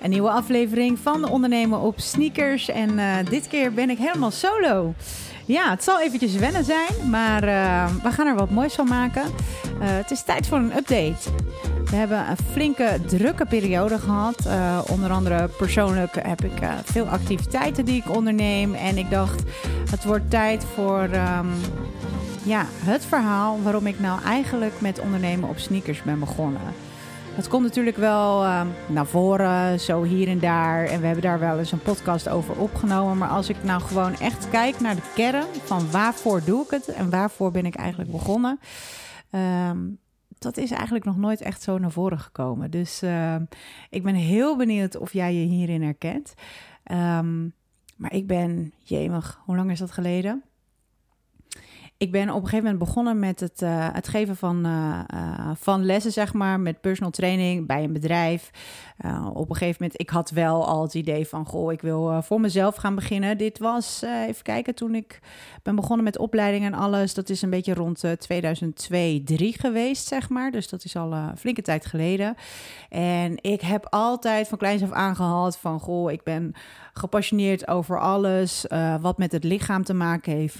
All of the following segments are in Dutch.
Een nieuwe aflevering van de Ondernemen op Sneakers. En uh, dit keer ben ik helemaal solo. Ja, het zal eventjes wennen zijn, maar uh, we gaan er wat moois van maken. Uh, het is tijd voor een update. We hebben een flinke drukke periode gehad. onder andere persoonlijk heb ik veel activiteiten die ik onderneem. En ik dacht, het wordt tijd voor um, ja, het verhaal waarom ik nou eigenlijk met ondernemen op sneakers ben begonnen. Het komt natuurlijk wel uh, naar voren, zo hier en daar. En we hebben daar wel eens een podcast over opgenomen. Maar als ik nou gewoon echt kijk naar de kern van waarvoor doe ik het en waarvoor ben ik eigenlijk begonnen. Um, dat is eigenlijk nog nooit echt zo naar voren gekomen. Dus uh, ik ben heel benieuwd of jij je hierin herkent. Maar ik ben, jemig, hoe lang is dat geleden? Ik ben op een gegeven moment begonnen met het, uh, het geven van, uh, uh, van lessen, zeg maar, met personal training bij een bedrijf. Op een gegeven moment, ik had wel al het idee van, goh, ik wil voor mezelf gaan beginnen. Dit was, even kijken, toen ik ben begonnen met opleiding en alles. Dat is een beetje rond 2002, 3 geweest, zeg maar. Dus dat is al een flinke tijd geleden. En ik heb altijd van kleins af aangehad van, goh, ik ben gepassioneerd over alles wat met het lichaam te maken heeft.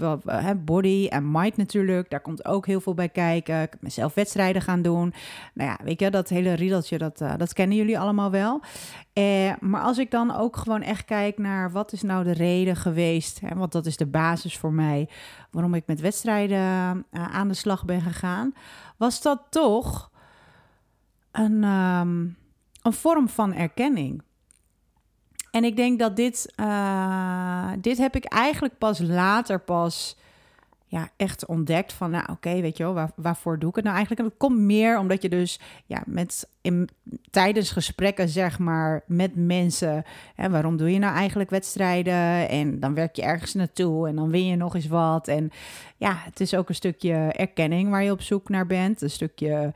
body en mind natuurlijk, daar komt ook heel veel bij kijken. Ik heb mezelf wedstrijden gaan doen. Nou ja, weet je, dat hele riedeltje, dat, dat kennen jullie allemaal wel. Eh, maar als ik dan ook gewoon echt kijk naar wat is nou de reden geweest, hè, want dat is de basis voor mij, waarom ik met wedstrijden uh, aan de slag ben gegaan, was dat toch een, um, een vorm van erkenning. En ik denk dat dit, uh, dit heb ik eigenlijk pas later pas ja, echt ontdekt van, nou oké, weet je wel, waar, waarvoor doe ik het nou eigenlijk? En dat komt meer omdat je dus ja, met, in, tijdens gesprekken, zeg maar, met mensen, hè, waarom doe je nou eigenlijk wedstrijden? En dan werk je ergens naartoe en dan win je nog eens wat. En ja, het is ook een stukje erkenning waar je op zoek naar bent, een stukje...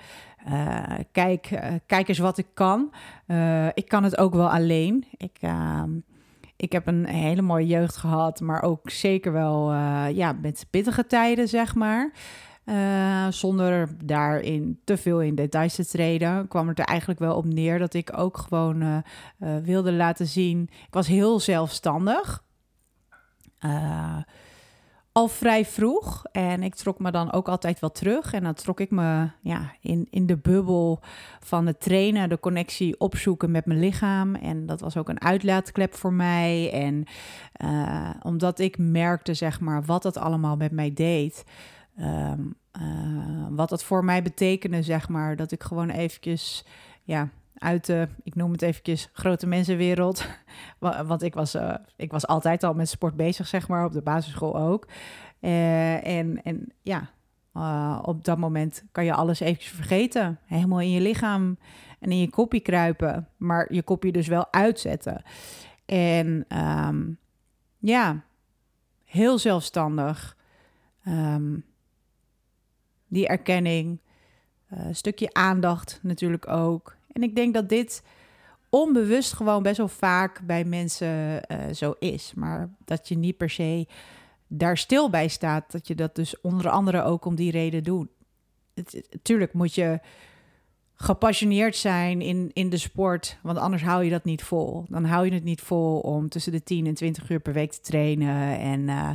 Uh, kijk, uh, kijk eens wat ik kan. Uh, ik kan het ook wel alleen. Ik, ehm, ik heb een hele mooie jeugd gehad, maar ook zeker wel uh, ja, met pittige tijden, zeg maar. Uh, zonder daarin te veel in details te treden, kwam het er eigenlijk wel op neer dat ik ook gewoon uh, wilde laten zien. Ik was heel zelfstandig al vrij vroeg. En ik trok me dan ook altijd wel terug. En dan trok ik me ja, in, in de bubbel van het trainen, de connectie opzoeken met mijn lichaam. En dat was ook een uitlaatklep voor mij. En uh, omdat ik merkte, zeg maar, wat dat allemaal met mij deed. Um, uh, wat dat voor mij betekende, zeg maar. Dat ik gewoon eventjes, ja, uit de, ik noem het eventjes, grote mensenwereld. Want ik was, uh, ik was altijd al met sport bezig, zeg maar, op de basisschool ook. Uh, en, en ja, uh, op dat moment kan je alles eventjes vergeten. Helemaal in je lichaam en in je kopje kruipen. Maar je kopje dus wel uitzetten. En um, ja, heel zelfstandig. Um, die erkenning. Een stukje aandacht natuurlijk ook. En ik denk dat dit onbewust gewoon best wel vaak bij mensen uh, zo is. Maar dat je niet per se daar stil bij staat. Dat je dat dus onder andere ook om die reden doet. tuurlijk moet je gepassioneerd zijn in, in de sport, want anders hou je dat niet vol. Dan hou je het niet vol om tussen de 10 en 20 uur per week te trainen en uh,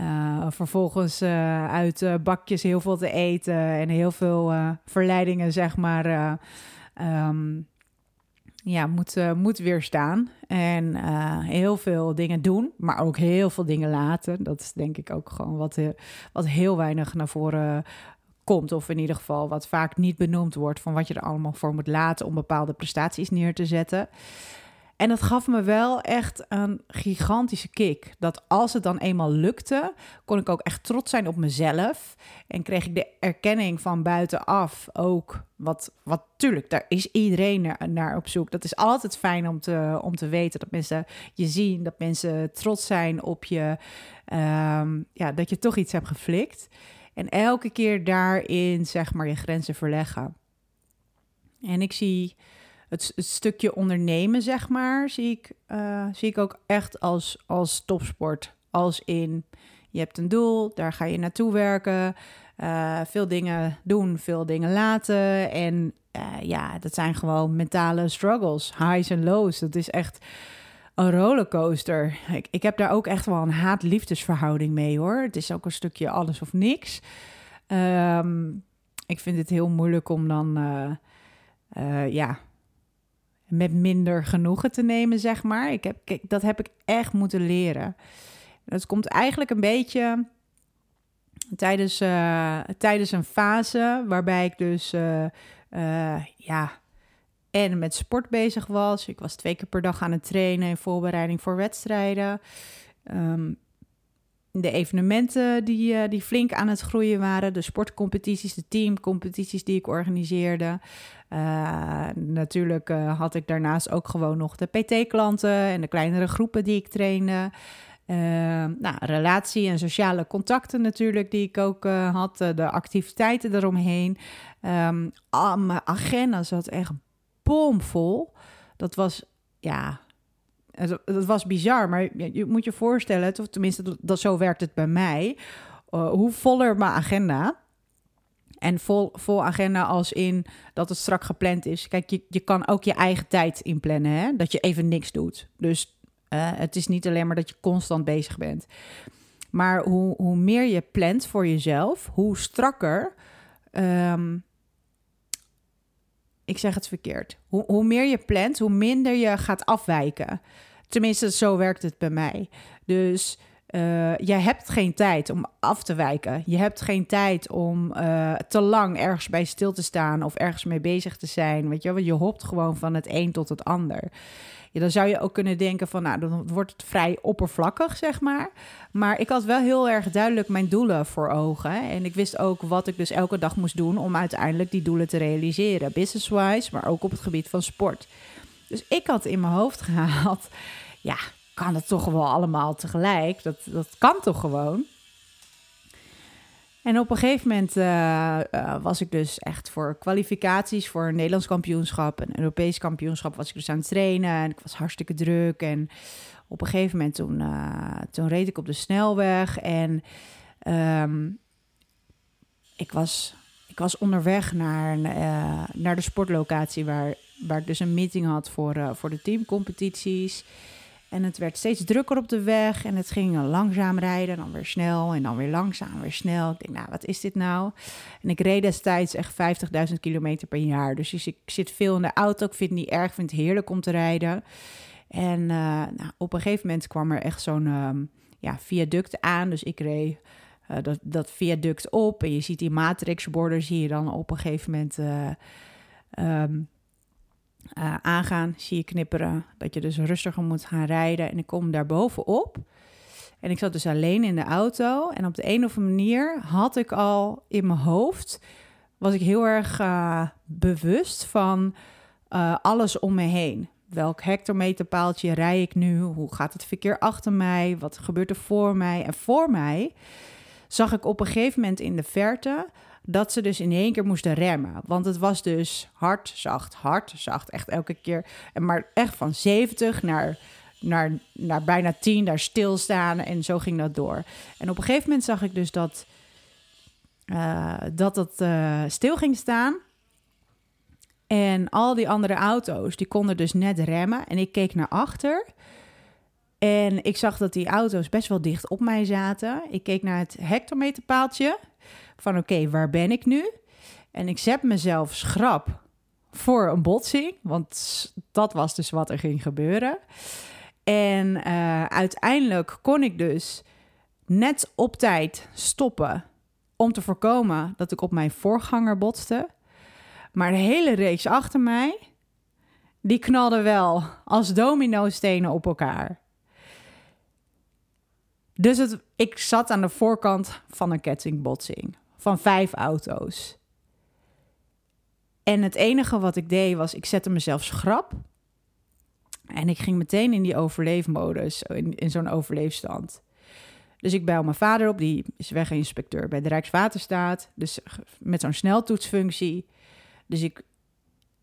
uh, vervolgens uit bakjes heel veel te eten en heel veel verleidingen, zeg maar um, ja, moet, uh, moet weerstaan. En uh, heel veel dingen doen, maar ook heel veel dingen laten. Dat is denk ik ook gewoon wat, uh, wat heel weinig naar voren komt. Of in ieder geval wat vaak niet benoemd wordt van wat je er allemaal voor moet laten om bepaalde prestaties neer te zetten. En dat gaf me wel echt een gigantische kick. Dat als het dan eenmaal lukte, kon ik ook echt trots zijn op mezelf. En kreeg ik de erkenning van buitenaf ook. Wat, wat tuurlijk, daar is iedereen naar, op zoek. Dat is altijd fijn om te, om te weten. Dat mensen je zien, dat mensen trots zijn op je. Um, ja, dat je toch iets hebt geflikt. En elke keer daarin, zeg maar, je grenzen verleggen. En ik zie het, stukje ondernemen, zeg maar, zie ik, uh, zie ik ook echt als, als topsport. Als in, je hebt een doel, daar ga je naartoe werken. eh, veel dingen doen, veel dingen laten. En ja, dat zijn gewoon mentale struggles, highs en lows. Dat is echt een rollercoaster. Ik, ik heb daar ook echt wel een haat-liefdesverhouding mee hoor. Het is ook een stukje alles of niks. Ehm, ik vind het heel moeilijk om dan, ja, met minder genoegen te nemen, zeg maar. Ik heb, kijk, dat heb ik echt moeten leren. Dat komt eigenlijk een beetje tijdens, uh, tijdens een fase waarbij ik dus uh, uh, ja, en met sport bezig was. Ik was twee keer per dag aan het trainen in voorbereiding voor wedstrijden. Um, de evenementen die, die flink aan het groeien waren, de sportcompetities, de teamcompetities die ik organiseerde. Uh, natuurlijk uh, had ik daarnaast ook gewoon nog de PT-klanten en de kleinere groepen die ik trainde. Nou, relatie en sociale contacten natuurlijk, die ik ook had. de activiteiten eromheen. Um, mijn agenda zat echt bomvol. Dat was, ja, dat was bizar. Maar je, moet je voorstellen, of tenminste, dat, zo werkt het bij mij. hoe voller mijn agenda, en vol, vol agenda als in dat het strak gepland is. Kijk, je, je kan ook je eigen tijd inplannen, hè? dat je even niks doet. Dus uh, het is niet alleen maar dat je constant bezig bent. Maar hoe, hoe meer je plant voor jezelf, hoe strakker. Um, ik zeg het verkeerd. Hoe, hoe meer je plant, hoe minder je gaat afwijken. Tenminste, zo werkt het bij mij. Dus uh, je hebt geen tijd om af te wijken. Je hebt geen tijd om uh, te lang ergens bij stil te staan of ergens mee bezig te zijn. Weet je, wel? je hopt gewoon van het een tot het ander. Ja, dan zou je ook kunnen denken van, nou, dan wordt het vrij oppervlakkig, zeg maar. Maar ik had wel heel erg duidelijk mijn doelen voor ogen. En ik wist ook wat ik dus elke dag moest doen om uiteindelijk die doelen te realiseren. Business-wise, maar ook op het gebied van sport. Dus ik had in mijn hoofd gehaald, ja, kan het toch wel allemaal tegelijk. Dat, dat kan toch gewoon. En op een gegeven moment uh, uh, was ik dus echt voor kwalificaties voor een Nederlands kampioenschap, een Europees kampioenschap, was ik dus aan het trainen en ik was hartstikke druk. En op een gegeven moment toen, uh, toen reed ik op de snelweg en um, ik, was, ik was onderweg naar, naar de sportlocatie waar, waar ik dus een meeting had voor, voor de teamcompetities. En het werd steeds drukker op de weg en het ging langzaam rijden, dan weer snel en dan weer langzaam, weer snel. Ik denk, nou, wat is dit nou? En ik reed destijds echt 50.000 kilometer per jaar. Dus ik zit veel in de auto, ik vind het niet erg, ik vind het heerlijk om te rijden. En uh, nou, op een gegeven moment kwam er echt zo'n um, ja, viaduct aan, dus ik reed... Uh, dat, dat viaduct op en je ziet die matrixborden, zie je dan op een gegeven moment uh, um, uh, aangaan, zie je knipperen. Dat je dus rustiger moet gaan rijden. En ik kom daar bovenop. En ik zat dus alleen in de auto. En op de een of andere manier had ik al in mijn hoofd... was ik heel erg uh, bewust van uh, alles om me heen. Welk hectometerpaaltje rij ik nu? Hoe gaat het verkeer achter mij? Wat gebeurt er voor mij? En voor mij zag ik op een gegeven moment in de verte dat ze dus in één keer moesten remmen. Want het was dus hard, zacht, hard, zacht. Echt elke keer. En maar echt van 70 naar, naar, naar bijna 10 daar stilstaan. En zo ging dat door. En op een gegeven moment zag ik dus dat uh, dat het uh, stil ging staan. En al die andere auto's, die konden dus net remmen. En ik keek naar achter. En ik zag dat die auto's best wel dicht op mij zaten. Ik keek naar het hectometerpaaltje van oké, waar ben ik nu? En ik zet mezelf schrap voor een botsing, want dat was dus wat er ging gebeuren. En uh, uiteindelijk kon ik dus net op tijd stoppen om te voorkomen dat ik op mijn voorganger botste. Maar de hele reeks achter mij, die knalde wel als domino-stenen op elkaar. Dus het, ik zat aan de voorkant van een kettingbotsing van vijf auto's. En het enige wat ik deed was, ik zette mezelf schrap. En ik ging meteen in die overleefmodus, in, in zo'n overleefstand. Dus ik bel mijn vader op, die is weginspecteur bij de Rijkswaterstaat. Dus met zo'n sneltoetsfunctie. Dus ik,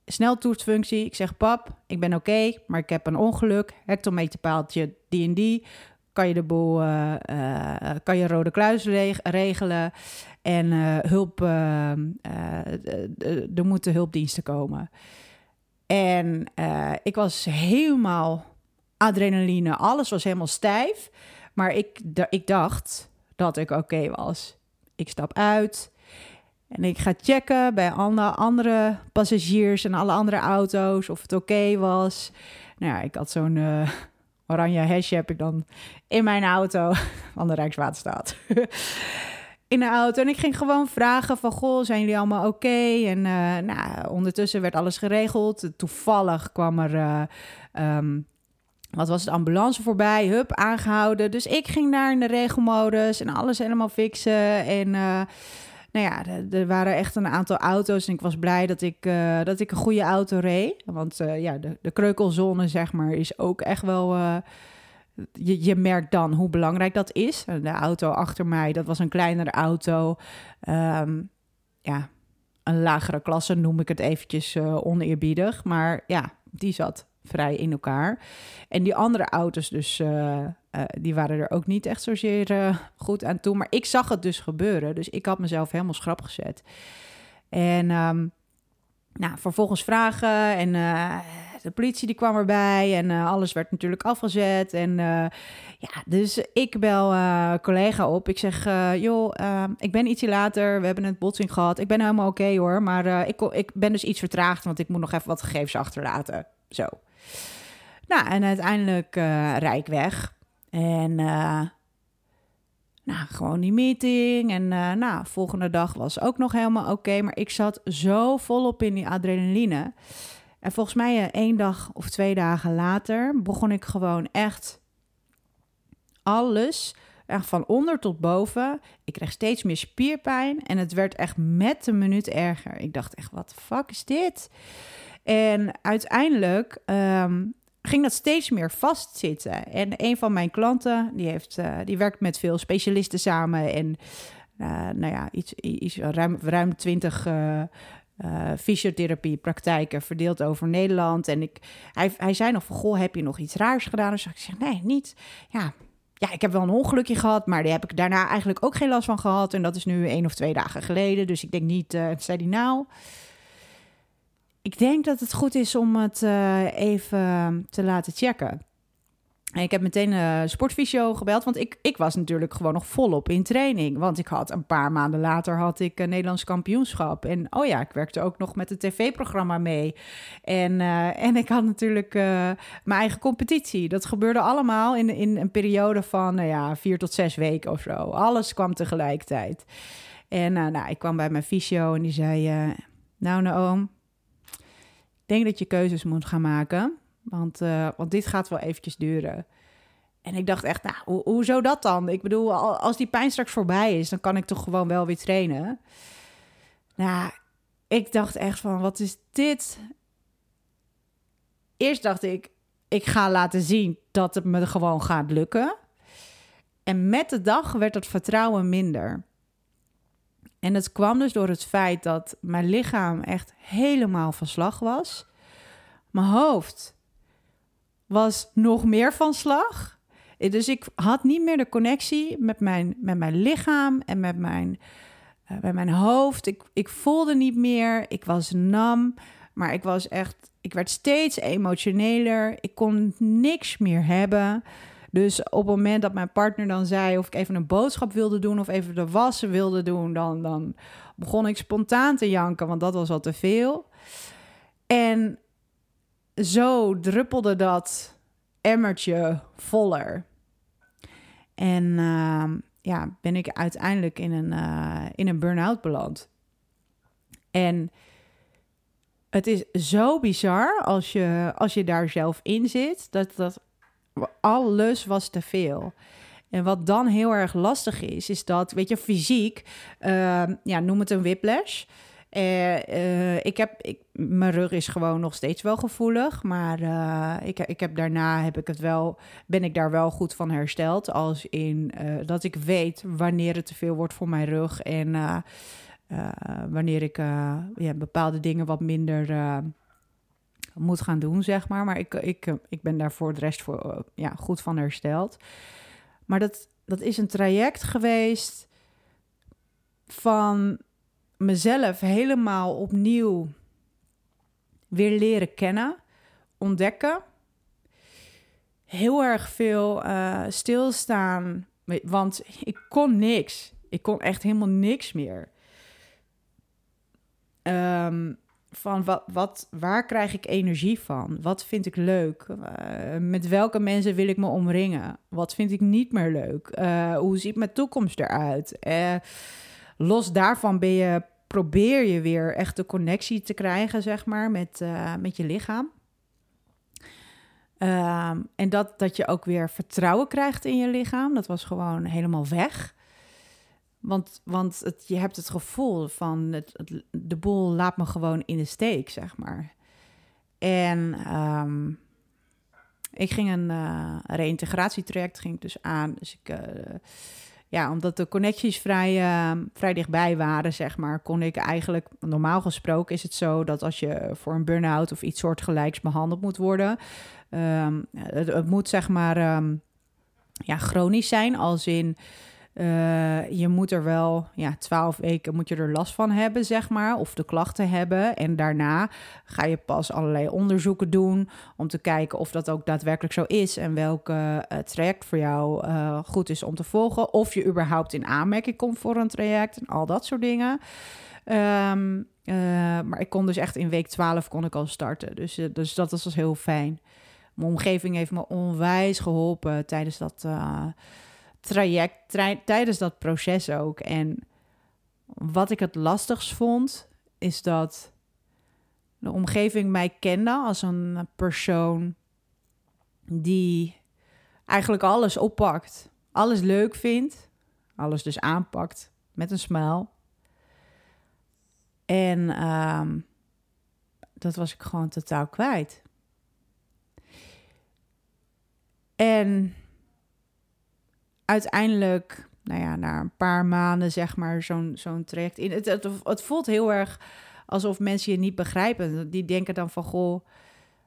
sneltoetsfunctie, ik zeg pap, ik ben oké, maar ik heb een ongeluk. Hectometerpaaltje die en die kan je de boel, uh, uh, kan je Rode Kluis regelen. En hulp, er moeten hulpdiensten komen. En ik was helemaal adrenaline, alles was helemaal stijf. Maar ik, ik dacht dat ik oké was. Ik stap uit en ik ga checken bij alle andere passagiers en alle andere auto's of het oké was. Nou ja, ik had zo'n oranje hesje heb ik dan in mijn auto van de Rijkswaterstaat. in de auto. En ik ging gewoon vragen van, goh, zijn jullie allemaal oké? En uh, nou, ondertussen werd alles geregeld. Toevallig kwam er uh, wat was het, ambulance voorbij, hup, aangehouden. Dus ik ging daar in de regelmodus en alles helemaal fixen. En uh, nou ja, er waren echt een aantal auto's en ik was blij dat ik, uh, dat ik een goede auto reed. Want uh, ja, de, de kreukelzone, zeg maar, is ook echt wel... je, je merkt dan hoe belangrijk dat is. De auto achter mij, dat was een kleinere auto. Um, ja, een lagere klasse noem ik het eventjes oneerbiedig. Maar ja, die zat vrij in elkaar. En die andere auto's dus, uh, uh, die waren er ook niet echt zozeer uh, goed aan toe. Maar ik zag het dus gebeuren, dus ik had mezelf helemaal schrap gezet. En um, nou, vervolgens vragen en de politie die kwam erbij en alles werd natuurlijk afgezet. En ja, dus ik bel collega op. Ik zeg, joh, ik ben ietsje later, we hebben een botsing gehad. Ik ben helemaal oké hoor, maar ik, ik ben dus iets vertraagd, want ik moet nog even wat gegevens achterlaten. Zo. Nou, en uiteindelijk uh, rijd ik weg. En uh, nou, gewoon die meeting. En uh, nou, volgende dag was ook nog helemaal oké. maar ik zat zo volop in die adrenaline. En volgens mij één dag of twee dagen later begon ik gewoon echt alles, echt van onder tot boven. Ik kreeg steeds meer spierpijn en het werd echt met een minuut erger. Ik dacht echt, wat de fuck is dit? En uiteindelijk um, ging dat steeds meer vastzitten. En een van mijn klanten, die, heeft, uh, die werkt met veel specialisten samen. En uh, nou ja, iets, iets, ruim, ruim 20 uh, fysiotherapie praktijken verdeeld over Nederland. En ik, hij, hij zei nog van, goh, heb je nog iets raars gedaan? Dus ik zeg, nee, niet. Ja, ja, ik heb wel een ongelukje gehad, maar die heb ik daarna eigenlijk ook geen last van gehad. En dat is nu één of twee dagen geleden. Dus ik denk niet, uh, zei hij nou ik denk dat het goed is om het uh, even te laten checken. En ik heb meteen een sportfysio gebeld, want ik, ik was natuurlijk gewoon nog volop in training. Want ik had een paar maanden later had ik een Nederlands kampioenschap. En oh ja, ik werkte ook nog met het tv-programma mee. En, en ik had natuurlijk mijn eigen competitie. Dat gebeurde allemaal in, in een periode van nou ja, vier tot zes weken of zo. Alles kwam tegelijkertijd. En nou, ik kwam bij mijn fysio en die zei... nou, nou, denk dat je keuzes moet gaan maken. Want, uh, want dit gaat wel eventjes duren. En ik dacht echt, nou, ho hoezo dat dan? Ik bedoel, als die pijn straks voorbij is, dan kan ik toch gewoon wel weer trainen. Nou, ik dacht echt van, wat is dit? Eerst dacht ik, ik ga laten zien dat het me gewoon gaat lukken. En met de dag werd het vertrouwen minder. En het kwam dus door het feit dat mijn lichaam echt helemaal van slag was. Mijn hoofd was nog meer van slag. Dus ik had niet meer de connectie met mijn, met mijn lichaam en met mijn, uh, met mijn hoofd. Ik, ik voelde niet meer. Ik was nam. Maar ik was echt. Ik werd steeds emotioneler. Ik kon niks meer hebben. Dus op het moment dat mijn partner dan zei of ik even een boodschap wilde doen of even de wassen wilde doen, dan, dan begon ik spontaan te janken, want dat was al te veel. En zo druppelde dat emmertje voller. En uh, ja, ben ik uiteindelijk in een, uh, in een burn-out beland. En het is zo bizar als je, als je daar zelf in zit, dat dat alles was te veel. En wat dan heel erg lastig is, is dat, weet je, fysiek, uh, ja, noem het een whiplash. Uh, ik heb, ik, mijn rug is gewoon nog steeds wel gevoelig, maar uh, ik, ik heb daarna heb ik het wel, ben ik daar wel goed van hersteld. Als in dat ik weet wanneer het te veel wordt voor mijn rug en wanneer ik ja, bepaalde dingen wat minder moet gaan doen, zeg maar. Maar ik, ik, ik ben daar voor de rest voor, ja, goed van hersteld. Maar dat, dat is een traject geweest van mezelf helemaal opnieuw weer leren kennen, ontdekken. Heel erg veel uh, stilstaan, want ik kon niks. Ik kon echt helemaal niks meer. Um, van wat, wat, waar krijg ik energie van? Wat vind ik leuk? Uh, met welke mensen wil ik me omringen? Wat vind ik niet meer leuk? Uh, hoe ziet mijn toekomst eruit? Uh, los daarvan ben je, probeer je weer echt de connectie te krijgen, zeg maar, met, met je lichaam. Ehm, en dat, dat je ook weer vertrouwen krijgt in je lichaam. Dat was gewoon helemaal weg. Want, want het, je hebt het gevoel van het, de boel laat me gewoon in de steek, zeg maar. En ehm, ik ging een uh, reïntegratietraject ging ik dus aan. Dus ik, uh, ja, omdat de connecties vrij, uh, vrij dichtbij waren, zeg maar, kon ik eigenlijk, normaal gesproken is het zo dat als je voor een burn-out of iets soortgelijks behandeld moet worden, um, het, moet zeg maar ja, chronisch zijn, als in uh, je moet er wel, ja, twaalf weken moet je er last van hebben, zeg maar, of de klachten hebben. En daarna ga je pas allerlei onderzoeken doen om te kijken of dat ook daadwerkelijk zo is en welke uh, traject voor jou uh, goed is om te volgen. Of je überhaupt in aanmerking komt voor een traject en al dat soort dingen. Um, maar ik kon dus echt in week 12 kon ik al starten. Dus, dus dat was dus heel fijn. Mijn omgeving heeft me onwijs geholpen tijdens dat traject, tijdens dat proces ook. En wat ik het lastigst vond, is dat de omgeving mij kende als een persoon die eigenlijk alles oppakt, alles leuk vindt, alles dus aanpakt met een smile. En ehm, dat was ik gewoon totaal kwijt. En uiteindelijk, nou ja, na een paar maanden, zeg maar, zo'n zo'n traject in. Het, het, het, voelt heel erg alsof mensen je niet begrijpen. Die denken dan van, goh,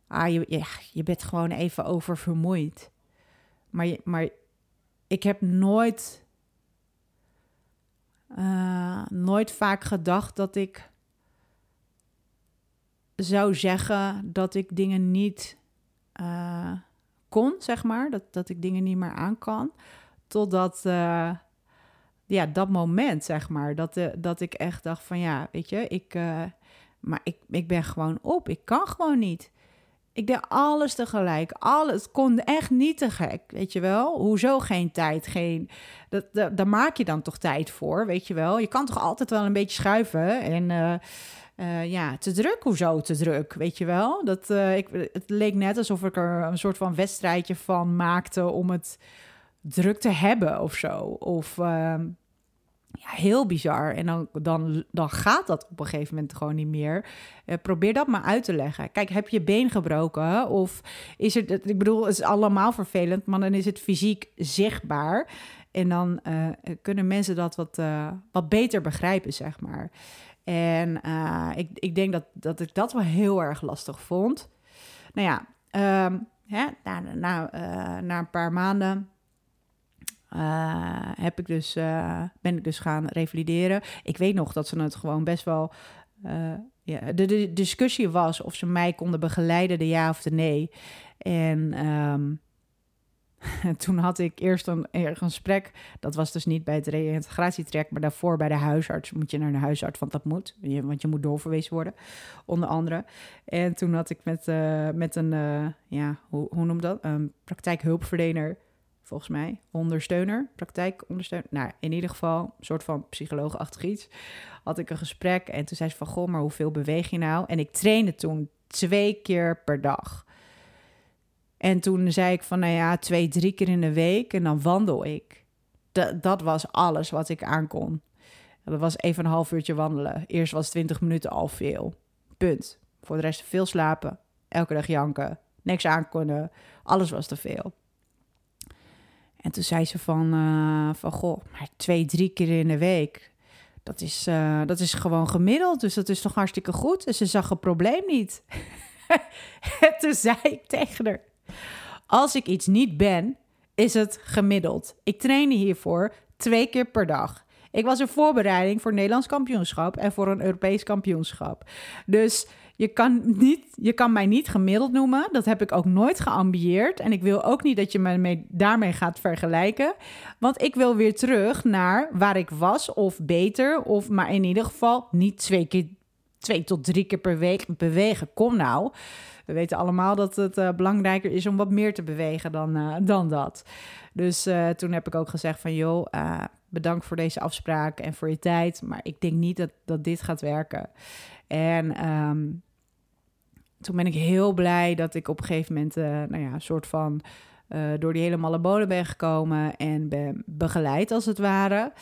ah, je, je bent gewoon even oververmoeid. Maar, maar ik heb nooit, uh, nooit vaak gedacht dat ik zou zeggen dat ik dingen niet uh, kon, zeg maar. Dat, dat ik dingen niet meer aan kan. Totdat, uh, ja, dat moment, zeg maar. Dat, uh, dat ik echt dacht van, ja, weet je, ik, uh, maar ik, ik ben gewoon op. Ik kan gewoon niet. Ik deed alles tegelijk. Alles kon echt niet te gek, weet je wel. Hoezo geen tijd? Geen, dat, dat, daar maak je dan toch tijd voor, weet je wel. Je kan toch altijd wel een beetje schuiven en... Ja, te druk, hoezo te druk, weet je wel? Dat, ik, het leek net alsof ik er een soort van wedstrijdje van maakte om het, druk te hebben of zo. Of uh, ja, heel bizar. En dan, dan, dan gaat dat op een gegeven moment gewoon niet meer. Uh, probeer dat maar uit te leggen. Kijk, heb je been gebroken? Of is het, ik bedoel, het is allemaal vervelend, maar dan is het fysiek zichtbaar. En dan uh, kunnen mensen dat wat, wat beter begrijpen, zeg maar. En ik, ik denk dat, dat ik dat wel heel erg lastig vond. Nou ja, um, hè, na, na, na een paar maanden heb ik dus, uh, ben ik dus gaan revalideren. Ik weet nog dat ze het gewoon best wel. Uh, ja, de, discussie was of ze mij konden begeleiden, de ja of de nee. En um, toen had ik eerst een, een gesprek. Dat was dus niet bij het reïntegratietraject, maar daarvoor bij de huisarts. Moet je naar de huisarts, want dat moet. Want je moet doorverwezen worden, onder andere. En toen had ik met, met een, ja, hoe, hoe noem dat? Een praktijkhulpverlener volgens mij, ondersteuner, praktijkondersteuner. Nou, in ieder geval, een soort van psycholoogachtig iets. Had ik een gesprek en toen zei ze van, goh, maar hoeveel beweeg je nou? En ik trainde toen twee keer per dag. En toen zei ik van, nou ja, twee, drie keer in de week en dan wandel ik. Dat was alles wat ik aankon. Dat was even een half uurtje wandelen. Eerst was 20 minuten al veel. Punt. Voor de rest veel slapen. Elke dag janken. Niks aankonnen. Alles was te veel. En toen zei ze van, uh, van goh, maar twee, drie keer in de week, dat is, uh, dat is gewoon gemiddeld. Dus dat is toch hartstikke goed. En ze zag het probleem niet. en toen zei ik tegen haar, als ik iets niet ben, is het gemiddeld. Ik train hiervoor twee keer per dag. Ik was in voorbereiding voor Nederlands kampioenschap en voor een Europees kampioenschap. Dus je kan, niet, je kan mij niet gemiddeld noemen. Dat heb ik ook nooit geambieerd. En ik wil ook niet dat je me mee, daarmee gaat vergelijken. Want ik wil weer terug naar waar ik was, of beter. Of maar in ieder geval niet twee, keer, twee tot drie keer per week bewegen. Kom nou. We weten allemaal dat het uh, belangrijker is om wat meer te bewegen dan, uh, dan dat. Dus uh, toen heb ik ook gezegd van joh, bedankt voor deze afspraak en voor je tijd. Maar ik denk niet dat, dat dit gaat werken. En um, toen ben ik heel blij dat ik op een gegeven moment, uh, nou ja, een soort van uh, door die hele malle bodem ben gekomen en ben begeleid als het ware.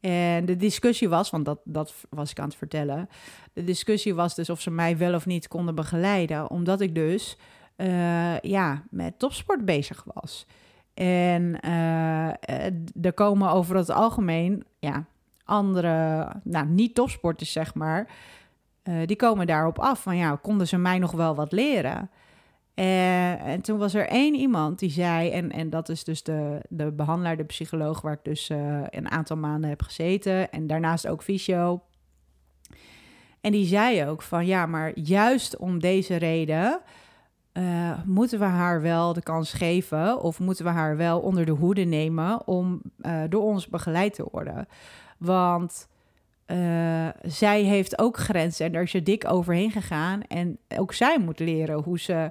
En de discussie was, want dat, dat was ik aan het vertellen. De discussie was dus of ze mij wel of niet konden begeleiden, omdat ik dus uh, ja, met topsport bezig was. En er komen over het algemeen ja, andere, nou niet topsporters zeg maar, uh, die komen daarop af van ja, konden ze mij nog wel wat leren? Uh, en toen was er één iemand die zei, en, en dat is dus de, de behandelaar, de psycholoog, waar ik dus uh, een aantal maanden heb gezeten. En daarnaast ook fysio. En die zei ook van ja, maar juist om deze reden moeten we haar wel de kans geven, of moeten we haar wel onder de hoede nemen om door ons begeleid te worden. Want uh, zij heeft ook grenzen en daar is je dik overheen gegaan. En ook zij moet leren hoe ze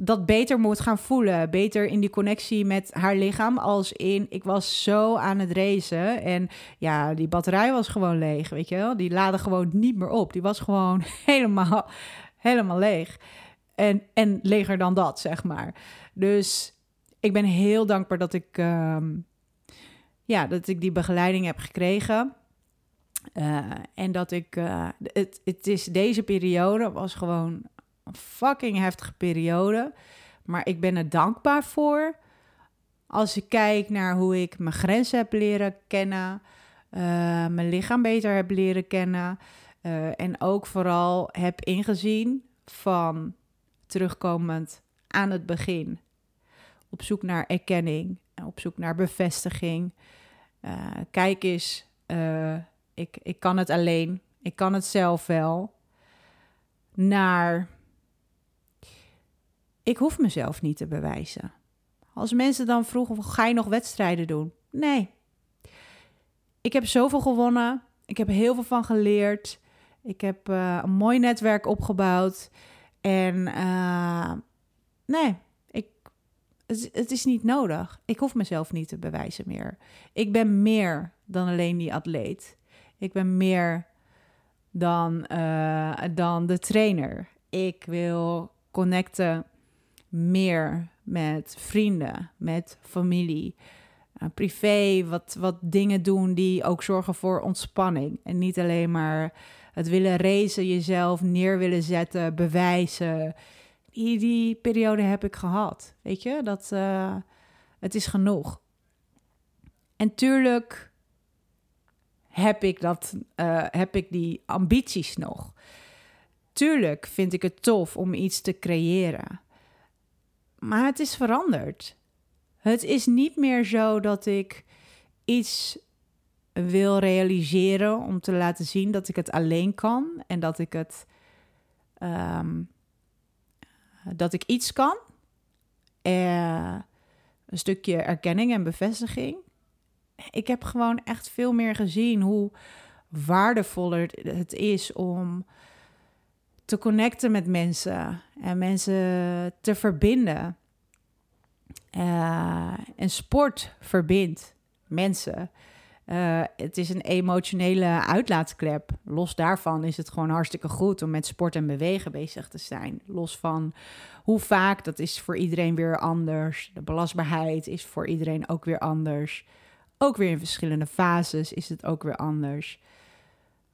dat beter moet gaan voelen. Beter in die connectie met haar lichaam. Als in, ik was zo aan het racen. En ja, die batterij was gewoon leeg, weet je wel. Die laadde gewoon niet meer op. Die was gewoon helemaal, helemaal leeg. En, en leger dan dat, zeg maar. Dus ik ben heel dankbaar dat ik, um, ja, dat ik die begeleiding heb gekregen. Uh, en dat ik, uh, het, het is deze periode was gewoon een fucking heftige periode. Maar ik ben er dankbaar voor. Als ik kijk naar hoe ik mijn grenzen heb leren kennen, uh, mijn lichaam beter heb leren kennen. en ook vooral heb ingezien van terugkomend aan het begin. Op zoek naar erkenning, op zoek naar bevestiging. kijk eens ik, ik kan het alleen, ik kan het zelf wel, naar ik hoef mezelf niet te bewijzen. Als mensen dan vroegen, ga je nog wedstrijden doen? Nee. Ik heb zoveel gewonnen. Ik heb heel veel van geleerd. Ik heb uh, een mooi netwerk opgebouwd. En uh, nee, het, is niet nodig. Ik hoef mezelf niet te bewijzen meer. Ik ben meer dan alleen die atleet. Ik ben meer dan, uh, dan de trainer. Ik wil connecten meer met vrienden, met familie. Uh, privé, wat, wat dingen doen die ook zorgen voor ontspanning. En niet alleen maar het willen racen, jezelf neer willen zetten, bewijzen. Die, die periode heb ik gehad. Weet je, dat uh, het is genoeg. En tuurlijk heb ik, dat, uh, heb ik die ambities nog? Tuurlijk vind ik het tof om iets te creëren. Maar het is veranderd. Het is niet meer zo dat ik iets wil realiseren om te laten zien dat ik het alleen kan en dat ik het um, dat ik iets kan. Uh, een stukje erkenning en bevestiging ik heb gewoon echt veel meer gezien hoe waardevoller het is om te connecten met mensen en mensen te verbinden. Uh, en sport verbindt mensen. Uh, het is een emotionele uitlaatklep. Los daarvan is het gewoon hartstikke goed om met sport en bewegen bezig te zijn. Los van hoe vaak, dat is voor iedereen weer anders. De belastbaarheid is voor iedereen ook weer anders. Ook weer in verschillende fases is het ook weer anders.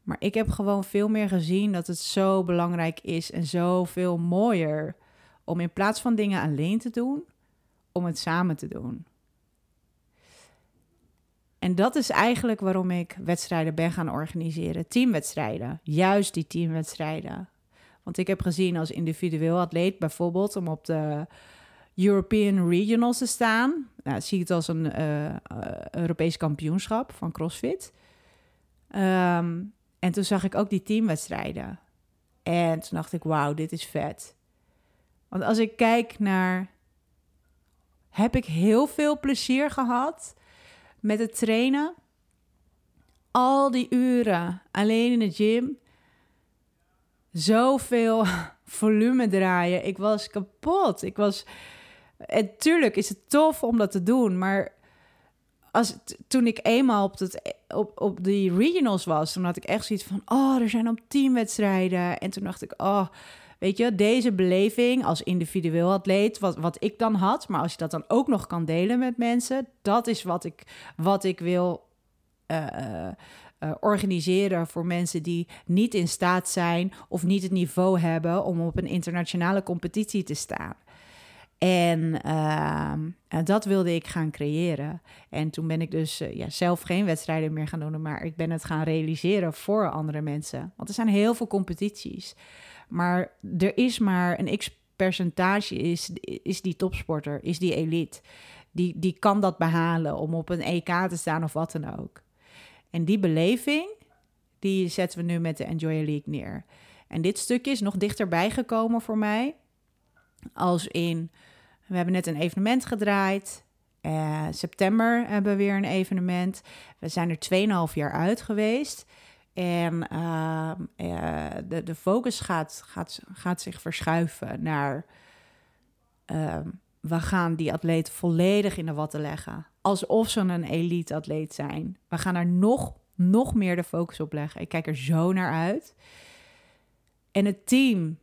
Maar ik heb gewoon veel meer gezien dat het zo belangrijk is en zoveel mooier om in plaats van dingen alleen te doen, om het samen te doen. En dat is eigenlijk waarom ik wedstrijden ben gaan organiseren. Teamwedstrijden. Juist die teamwedstrijden. Want ik heb gezien als individueel atleet bijvoorbeeld om op de European Regionals te staan. Nou, zie het als een uh, Europees kampioenschap van CrossFit. Ehm, en toen zag ik ook die teamwedstrijden. En toen dacht ik, wauw, dit is vet. Want als ik kijk naar... Heb ik heel veel plezier gehad met het trainen? Al die uren alleen in de gym. Zoveel volume draaien. Ik was kapot. Ik was... En tuurlijk is het tof om dat te doen, maar als, toen ik eenmaal op, het, op, op die regionals was, toen had ik echt zoiets van: oh, er zijn op teamwedstrijden. En toen dacht ik: oh, weet je, deze beleving als individueel atleet, wat, wat ik dan had, maar als je dat dan ook nog kan delen met mensen, dat is wat ik, wat ik wil. Uh, organiseren voor mensen die niet in staat zijn of niet het niveau hebben om op een internationale competitie te staan. En, ehm, en, dat wilde ik gaan creëren. En toen ben ik dus uh, ja, zelf geen wedstrijden meer gaan doen, maar ik ben het gaan realiseren voor andere mensen. Want er zijn heel veel competities. Maar er is maar een x-percentage is, is die topsporter, is die elite. Die, die kan dat behalen om op een EK te staan of wat dan ook. En die beleving, die zetten we nu met de Enjoy League neer. En dit stukje is nog dichterbij gekomen voor mij. Als in we hebben net een evenement gedraaid. Uh, september hebben we weer een evenement. We zijn er 2,5 jaar uit geweest. En uh, uh, de, de focus gaat, gaat, gaat zich verschuiven naar... Ehm, we gaan die atleten volledig in de watten leggen. Alsof ze een elite-atleet zijn. We gaan er nog, nog meer de focus op leggen. Ik kijk er zo naar uit. En het team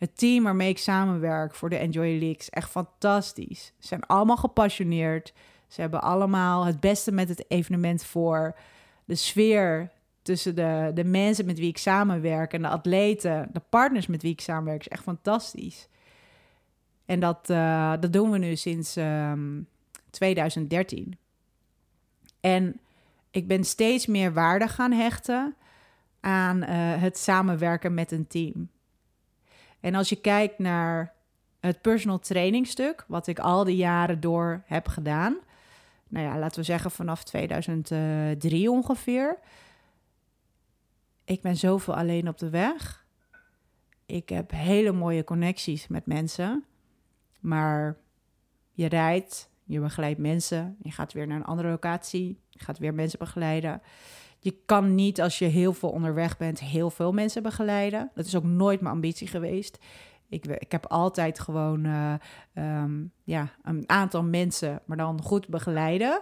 het team waarmee ik samenwerk voor de Enjoy League is echt fantastisch. Ze zijn allemaal gepassioneerd. Ze hebben allemaal het beste met het evenement voor. De sfeer tussen de, de mensen met wie ik samenwerk en de atleten, de partners met wie ik samenwerk, is echt fantastisch. En dat, uh, dat doen we nu sinds um, ehm, 2013. En ik ben steeds meer waarde gaan hechten aan uh, het samenwerken met een team. En als je kijkt naar het personal training stuk, wat ik al die jaren door heb gedaan. Nou ja, laten we zeggen vanaf 2003 ongeveer. Ik ben zoveel alleen op de weg. Ik heb hele mooie connecties met mensen. Maar je rijdt, je begeleidt mensen. Je gaat weer naar een andere locatie. Je gaat weer mensen begeleiden. Je kan niet als je heel veel onderweg bent, heel veel mensen begeleiden. Dat is ook nooit mijn ambitie geweest. Ik, ik heb altijd gewoon uh, um, ja, een aantal mensen, maar dan goed begeleiden.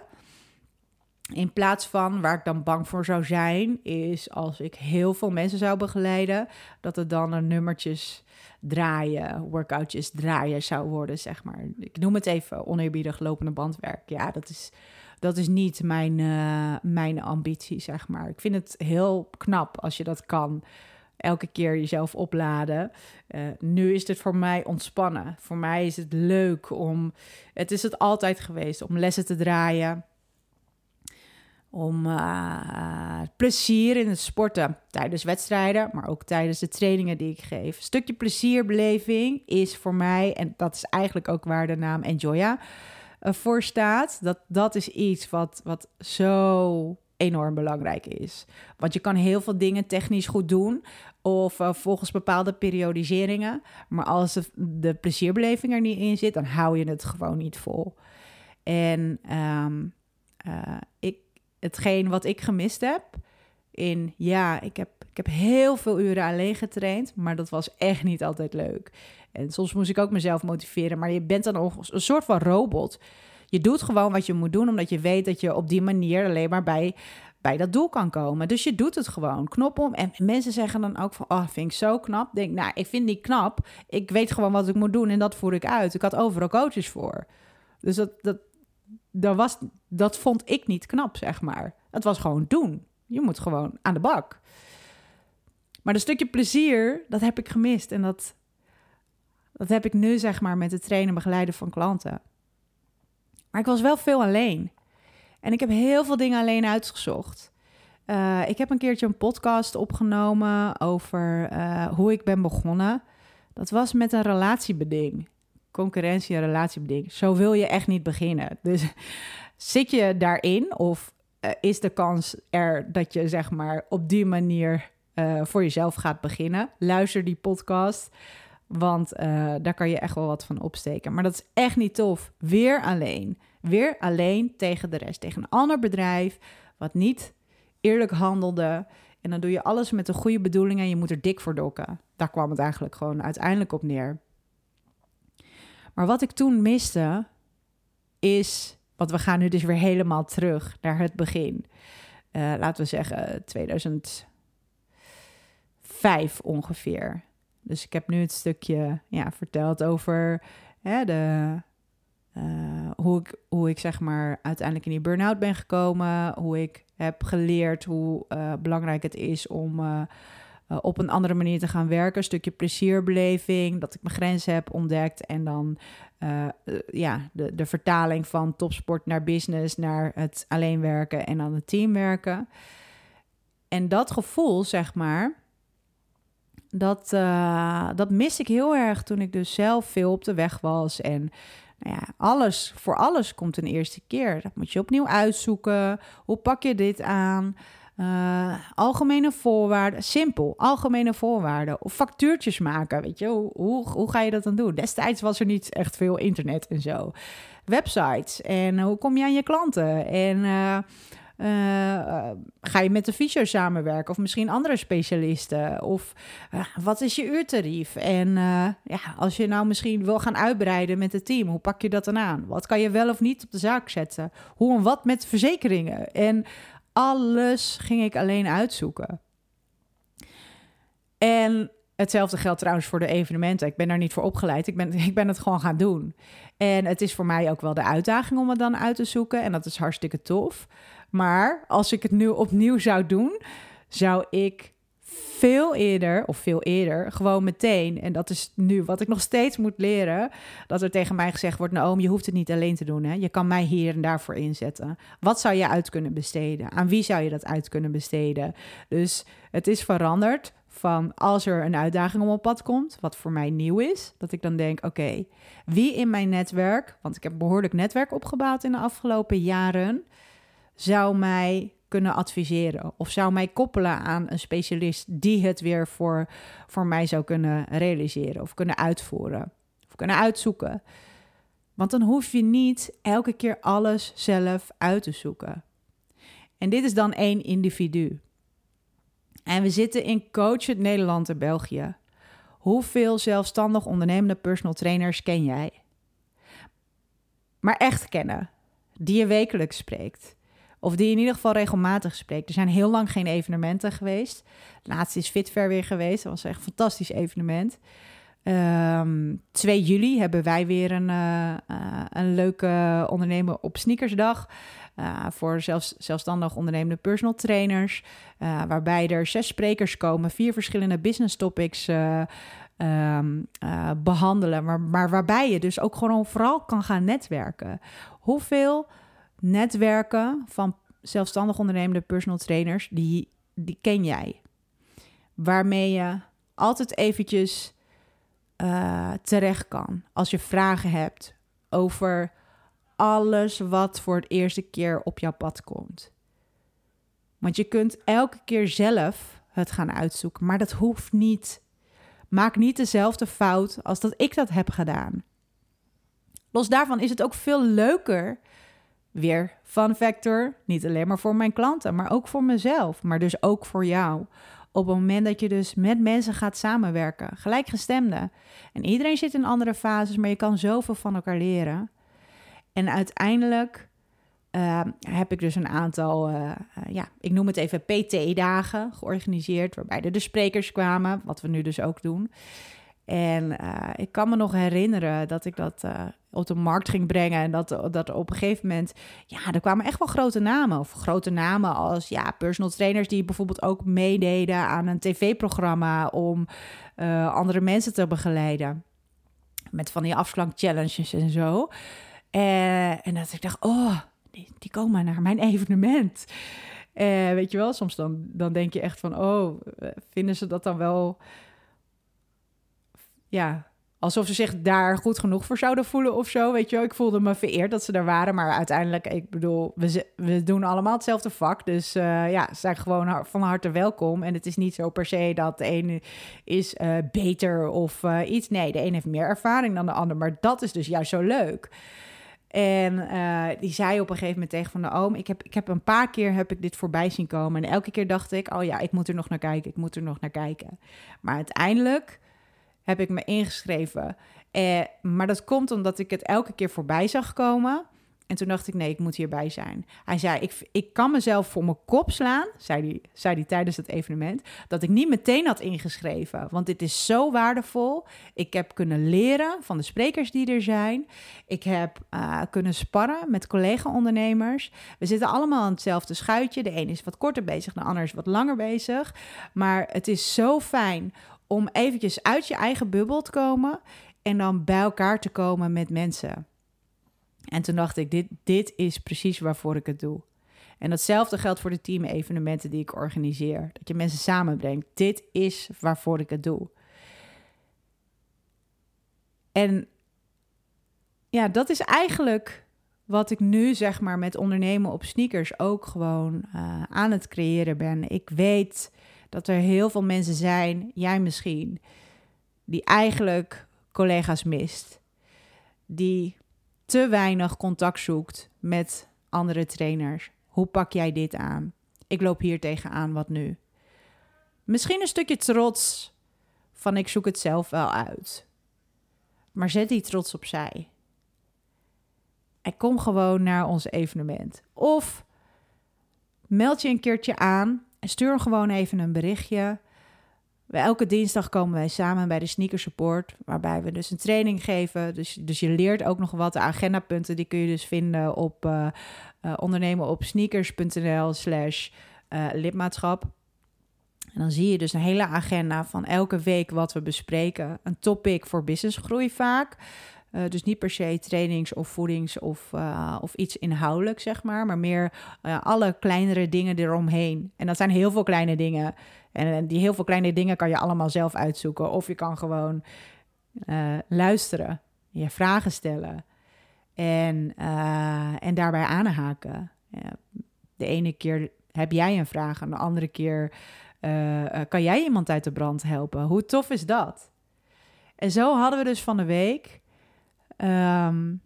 In plaats van waar ik dan bang voor zou zijn, is als ik heel veel mensen zou begeleiden, dat het dan een nummertjes draaien, workoutjes draaien zou worden, zeg maar. Ik noem het even oneerbiedig lopende bandwerk. Ja, dat is dat is niet mijn, uh, mijn ambitie, zeg maar. Ik vind het heel knap als je dat kan. Elke keer jezelf opladen. Uh, nu is het voor mij ontspannen. Voor mij is het leuk om. Het is het altijd geweest om lessen te draaien om uh, plezier in het sporten tijdens wedstrijden, maar ook tijdens de trainingen die ik geef. Een stukje plezierbeleving is voor mij, en dat is eigenlijk ook waar de naam Enjoya voor staat, dat, dat is iets wat, wat zo enorm belangrijk is. Want je kan heel veel dingen technisch goed doen of uh, volgens bepaalde periodiseringen, maar als de, de, plezierbeleving er niet in zit, dan hou je het gewoon niet vol. En um, uh, ik, hetgeen wat ik gemist heb in, ja, ik heb, ik heb heel veel uren alleen getraind, maar dat was echt niet altijd leuk. En soms moest ik ook mezelf motiveren, maar je bent dan een soort van robot. Je doet gewoon wat je moet doen, omdat je weet dat je op die manier alleen maar bij, bij dat doel kan komen. Dus je doet het gewoon, knop om. En mensen zeggen dan ook van, oh, vind ik zo knap. Denk, nou, ik vind niet knap. Ik weet gewoon wat ik moet doen en dat voer ik uit. Ik had overal coaches voor. Dus dat, dat, dat, was, dat vond ik niet knap, zeg maar. Het was gewoon doen. Je moet gewoon aan de bak. Maar een stukje plezier, dat heb ik gemist. En dat, dat heb ik nu zeg maar met het trainen en begeleiden van klanten. Maar ik was wel veel alleen. En ik heb heel veel dingen alleen uitgezocht. Uh, ik heb een keertje een podcast opgenomen over uh, hoe ik ben begonnen. Dat was met een relatiebeding. Concurrentie en relatiebeding. Zo wil je echt niet beginnen. Dus zit je daarin of eh, is de kans er dat je zeg maar op die manier voor jezelf gaat beginnen. Luister die podcast, want uh, daar kan je echt wel wat van opsteken. Maar dat is echt niet tof. Weer alleen. Weer alleen tegen de rest. Tegen een ander bedrijf wat niet eerlijk handelde. En dan doe je alles met de goede bedoelingen en je moet er dik voor dokken. Daar kwam het eigenlijk gewoon uiteindelijk op neer. Maar wat ik toen miste, is. Want we gaan nu dus weer helemaal terug naar het begin. Uh, laten we zeggen 2005 ongeveer. Dus ik heb nu het stukje ja, verteld over hè, de, uh, hoe, ik, hoe ik zeg maar uiteindelijk in die burn-out ben gekomen. Hoe ik heb geleerd hoe uh, belangrijk het is om uh, op een andere manier te gaan werken. Een stukje plezierbeleving, dat ik mijn grenzen heb ontdekt. En dan ja, de, de vertaling van topsport naar business, naar het alleen werken en dan het team werken. En dat gevoel, zeg maar, dat, dat mis ik heel erg toen ik dus zelf veel op de weg was. En nou ja, alles, voor alles komt een eerste keer. Dat moet je opnieuw uitzoeken. Hoe pak je dit aan? Uh, algemene voorwaarden, simpel, algemene voorwaarden. Of factuurtjes maken, weet je, hoe, hoe, ga je dat dan doen? Destijds was er niet echt veel internet en zo. Websites en hoe kom je aan je klanten? En uh, uh, ga je met de fysio samenwerken of misschien andere specialisten? Of uh, wat is je uurtarief? En ja, als je nou misschien wil gaan uitbreiden met het team, hoe pak je dat dan aan? Wat kan je wel of niet op de zaak zetten? Hoe en wat met verzekeringen? En alles ging ik alleen uitzoeken. En hetzelfde geldt trouwens voor de evenementen. Ik ben daar niet voor opgeleid. Ik ben, ik ben het gewoon gaan doen. En het is voor mij ook wel de uitdaging om het dan uit te zoeken. En dat is hartstikke tof. Maar als ik het nu opnieuw zou doen, zou ik veel eerder, of veel eerder, gewoon meteen, en dat is nu wat ik nog steeds moet leren, dat er tegen mij gezegd wordt, nou, je hoeft het niet alleen te doen, hè? je kan mij hier en daarvoor inzetten. Wat zou je uit kunnen besteden? Aan wie zou je dat uit kunnen besteden? Dus het is veranderd van als er een uitdaging om op pad komt, wat voor mij nieuw is, dat ik dan denk, oké, wie in mijn netwerk, want ik heb behoorlijk netwerk opgebouwd in de afgelopen jaren, zou mij kunnen adviseren of zou mij koppelen aan een specialist die het weer voor, voor mij zou kunnen realiseren of kunnen uitvoeren of kunnen uitzoeken. Want dan hoef je niet elke keer alles zelf uit te zoeken. En dit is dan één individu. En we zitten in Coach het Nederland en België. Hoeveel zelfstandig ondernemende personal trainers ken jij? Maar echt kennen, die je wekelijks spreekt of die in ieder geval regelmatig spreekt. Er zijn heel lang geen evenementen geweest. Laatst is Fitfair weer geweest. Dat was echt een fantastisch evenement. Um, ehm, 2 juli hebben wij weer een, uh, uh, een leuke ondernemer op sneakersdag. Uh, voor zelfs, zelfstandig ondernemende personal trainers. waarbij er zes sprekers komen, vier verschillende business topics um, behandelen. Maar, maar waarbij je dus ook gewoon vooral kan gaan netwerken. Hoeveel netwerken van zelfstandig ondernemende personal trainers, die, die ken jij. Waarmee je altijd eventjes uh, terecht kan als je vragen hebt over alles wat voor het eerste keer op jouw pad komt. Want je kunt elke keer zelf het gaan uitzoeken, maar dat hoeft niet. Maak niet dezelfde fout als dat ik dat heb gedaan. Los daarvan is het ook veel leuker Weer fun factor, niet alleen maar voor mijn klanten, maar ook voor mezelf, maar dus ook voor jou. Op het moment dat je dus met mensen gaat samenwerken, gelijkgestemden. En iedereen zit in andere fases, maar je kan zoveel van elkaar leren. En uiteindelijk uh, heb ik dus een aantal, uh, ja, ik noem het even PT-dagen georganiseerd, waarbij er de sprekers kwamen, wat we nu dus ook doen. En uh, ik kan me nog herinneren dat ik dat uh, op de markt ging brengen. En dat, dat op een gegeven moment, ja, er kwamen echt wel grote namen. Of grote namen als ja, personal trainers die bijvoorbeeld ook meededen aan een tv-programma om uh, andere mensen te begeleiden. Met van die afslank challenges en zo. En, en dat ik dacht, oh, die, die komen naar mijn evenement. weet je wel, soms dan, dan denk je echt van, oh, vinden ze dat dan wel ja, alsof ze zich daar goed genoeg voor zouden voelen of zo. Weet je wel, ik voelde me vereerd dat ze er waren. Maar uiteindelijk, ik bedoel, we, we doen allemaal hetzelfde vak. Dus uh, ja, ze zijn gewoon van harte welkom. En het is niet zo per se dat de ene is uh, beter of uh, iets. Nee, de een heeft meer ervaring dan de ander. Maar dat is dus juist zo leuk. En die zei op een gegeven moment tegen van de oom... Ik heb, ik heb een paar keer heb ik dit voorbij zien komen. En elke keer dacht ik, oh ja, ik moet er nog naar kijken. Ik moet er nog naar kijken. Maar uiteindelijk heb ik me ingeschreven. Eh, maar dat komt omdat ik het elke keer voorbij zag komen. En toen dacht ik, nee, ik moet hierbij zijn. Hij zei, ik, ik kan mezelf voor mijn kop slaan, zei hij, zei hij tijdens het evenement, dat ik niet meteen had ingeschreven. Want dit is zo waardevol. Ik heb kunnen leren van de sprekers die er zijn. Ik heb uh, kunnen sparren met collega-ondernemers. We zitten allemaal aan hetzelfde schuitje. De een is wat korter bezig, de ander is wat langer bezig. Maar het is zo fijn om eventjes uit je eigen bubbel te komen en dan bij elkaar te komen met mensen. En toen dacht ik, dit, dit is precies waarvoor ik het doe. En datzelfde geldt voor de team-evenementen die ik organiseer. Dat je mensen samenbrengt. Dit is waarvoor ik het doe. En ja, dat is eigenlijk wat ik nu zeg maar met ondernemen op sneakers ook gewoon uh, aan het creëren ben. Ik weet dat er heel veel mensen zijn, jij misschien, die eigenlijk collega's mist. Die te weinig contact zoekt met andere trainers. Hoe pak jij dit aan? Ik loop hier tegenaan, wat nu? Misschien een stukje trots van ik zoek het zelf wel uit. Maar zet die trots opzij. En kom gewoon naar ons evenement. Of meld je een keertje aan stuur gewoon even een berichtje. Elke dinsdag komen wij samen bij de Sneaker Support, waarbij we dus een training geven. Dus, dus je leert ook nog wat. De agendapunten die kun je dus vinden op uh, uh, ondernemen op sneakers.nl slash uh, lidmaatschap. En dan zie je dus een hele agenda van elke week wat we bespreken. Een topic voor businessgroei vaak. Uh, dus niet per se trainings of voedings of, uh, of iets inhoudelijk, zeg maar. Maar meer uh, alle kleinere dingen eromheen. En dat zijn heel veel kleine dingen. En die heel veel kleine dingen kan je allemaal zelf uitzoeken. Of je kan gewoon luisteren, je vragen stellen. En, en daarbij aanhaken. de ene keer heb jij een vraag, en de andere keer kan jij iemand uit de brand helpen. Hoe tof is dat? En zo hadden we dus van de week um,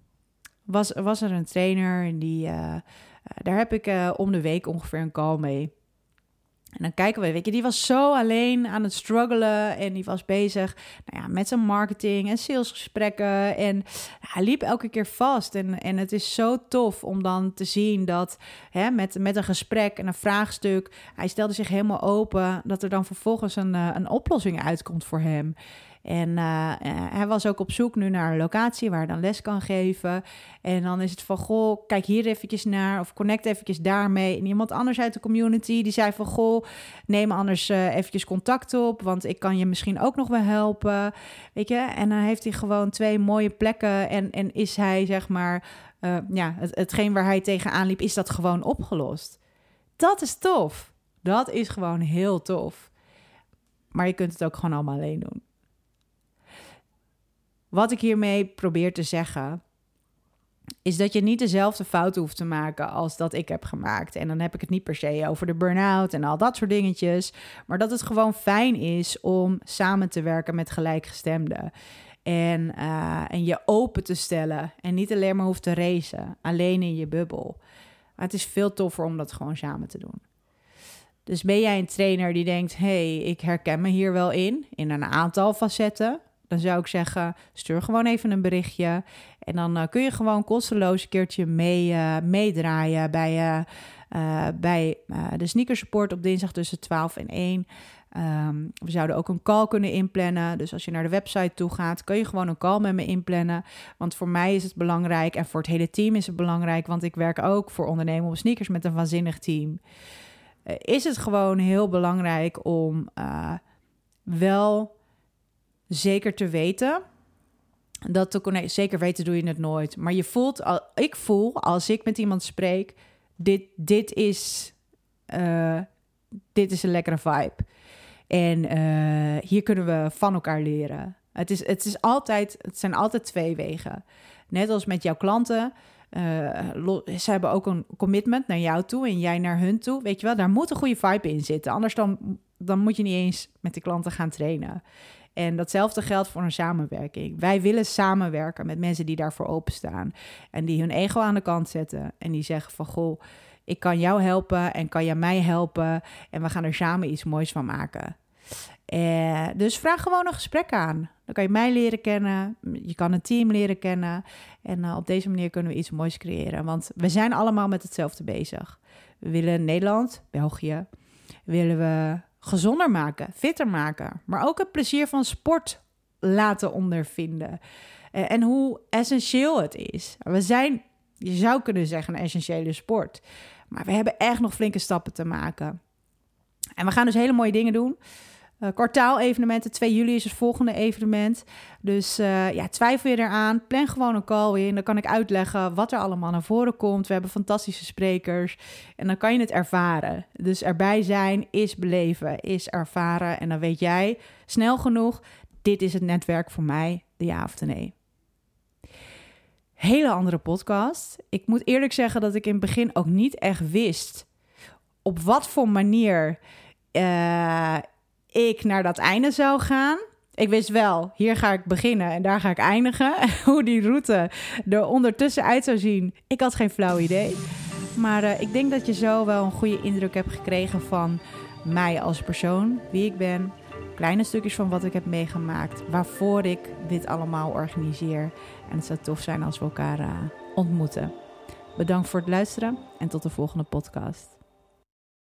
was, was er een trainer en die, uh, daar heb ik uh, om de week ongeveer een call mee. En dan kijken we, weet je, die was zo alleen aan het struggelen en die was bezig nou ja, met zijn marketing en salesgesprekken. En hij liep elke keer vast. En, en het is zo tof om dan te zien dat hè, met, met een gesprek en een vraagstuk, hij stelde zich helemaal open, dat er dan vervolgens een, een oplossing uitkomt voor hem. En uh, hij was ook op zoek nu naar een locatie waar hij dan les kan geven. En dan is het van, goh, kijk hier eventjes naar of connect eventjes daarmee. En iemand anders uit de community die zei van, goh, neem anders uh, eventjes contact op, want ik kan je misschien ook nog wel helpen. Weet je, en dan heeft hij gewoon twee mooie plekken en, en is hij, zeg maar, ja, het, hetgeen waar hij tegenaan liep, is dat gewoon opgelost. Dat is tof. Dat is gewoon heel tof. Maar je kunt het ook gewoon allemaal alleen doen. Wat ik hiermee probeer te zeggen, is dat je niet dezelfde fouten hoeft te maken als dat ik heb gemaakt. En dan heb ik het niet per se over de burn-out en al dat soort dingetjes, maar dat het gewoon fijn is om samen te werken met gelijkgestemden. En, uh, en je open te stellen en niet alleen maar hoeft te racen, alleen in je bubbel. Maar het is veel toffer om dat gewoon samen te doen. Dus ben jij een trainer die denkt: hey, ik herken me hier wel in, in een aantal facetten dan zou ik zeggen, stuur gewoon even een berichtje. En dan uh, kun je gewoon kosteloos een keertje mee, uh, meedraaien bij, uh, bij de sneaker support op dinsdag tussen 12 en 1. Um, ehm, we zouden ook een call kunnen inplannen. Dus als je naar de website toe gaat, kun je gewoon een call met me inplannen. Want voor mij is het belangrijk en voor het hele team is het belangrijk. Want ik werk ook voor ondernemen op sneakers met een waanzinnig team. is het gewoon heel belangrijk om wel zeker te weten. Dat connecten, zeker weten doe je het nooit. Maar je voelt, al, ik voel als ik met iemand spreek, dit, dit, is, uh, dit is een lekkere vibe. En uh, hier kunnen we van elkaar leren. Het, is, het, is altijd, het zijn altijd twee wegen. Net als met jouw klanten. Uh, ze hebben ook een commitment naar jou toe en jij naar hun toe. Weet je wel, daar moet een goede vibe in zitten. Anders dan, dan moet je niet eens met de klanten gaan trainen. En datzelfde geldt voor een samenwerking. Wij willen samenwerken met mensen die daarvoor openstaan. En die hun ego aan de kant zetten. En die zeggen van, goh, ik kan jou helpen en kan jij mij helpen. En we gaan er samen iets moois van maken. Eh, dus vraag gewoon een gesprek aan. Dan kan je mij leren kennen. Je kan een team leren kennen. En uh, op deze manier kunnen we iets moois creëren. Want we zijn allemaal met hetzelfde bezig. We willen Nederland, België, willen we gezonder maken, fitter maken. Maar ook het plezier van sport laten ondervinden. Uh, en hoe essentieel het is. We zijn, je zou kunnen zeggen, een essentiële sport. Maar we hebben echt nog flinke stappen te maken. En we gaan dus hele mooie dingen doen. Uh, kwartaal-evenementen. 2 juli is het volgende evenement. Dus uh, ja, twijfel je eraan. Plan gewoon een call in. Dan kan ik uitleggen wat er allemaal naar voren komt. We hebben fantastische sprekers. En dan kan je het ervaren. Dus erbij zijn is beleven, is ervaren. En dan weet jij snel genoeg: dit is het netwerk voor mij, de ja of de nee. Hele andere podcast. Ik moet eerlijk zeggen dat ik in het begin ook niet echt wist op wat voor manier. Uh, ik naar dat einde zou gaan. Ik wist wel, hier ga ik beginnen en daar ga ik eindigen. Hoe die route er ondertussen uit zou zien, ik had geen flauw idee. Maar uh, ik denk dat je zo wel een goede indruk hebt gekregen van mij als persoon, wie ik ben, kleine stukjes van wat ik heb meegemaakt, waarvoor ik dit allemaal organiseer. En het zou tof zijn als we elkaar uh, ontmoeten. Bedankt voor het luisteren en tot de volgende podcast.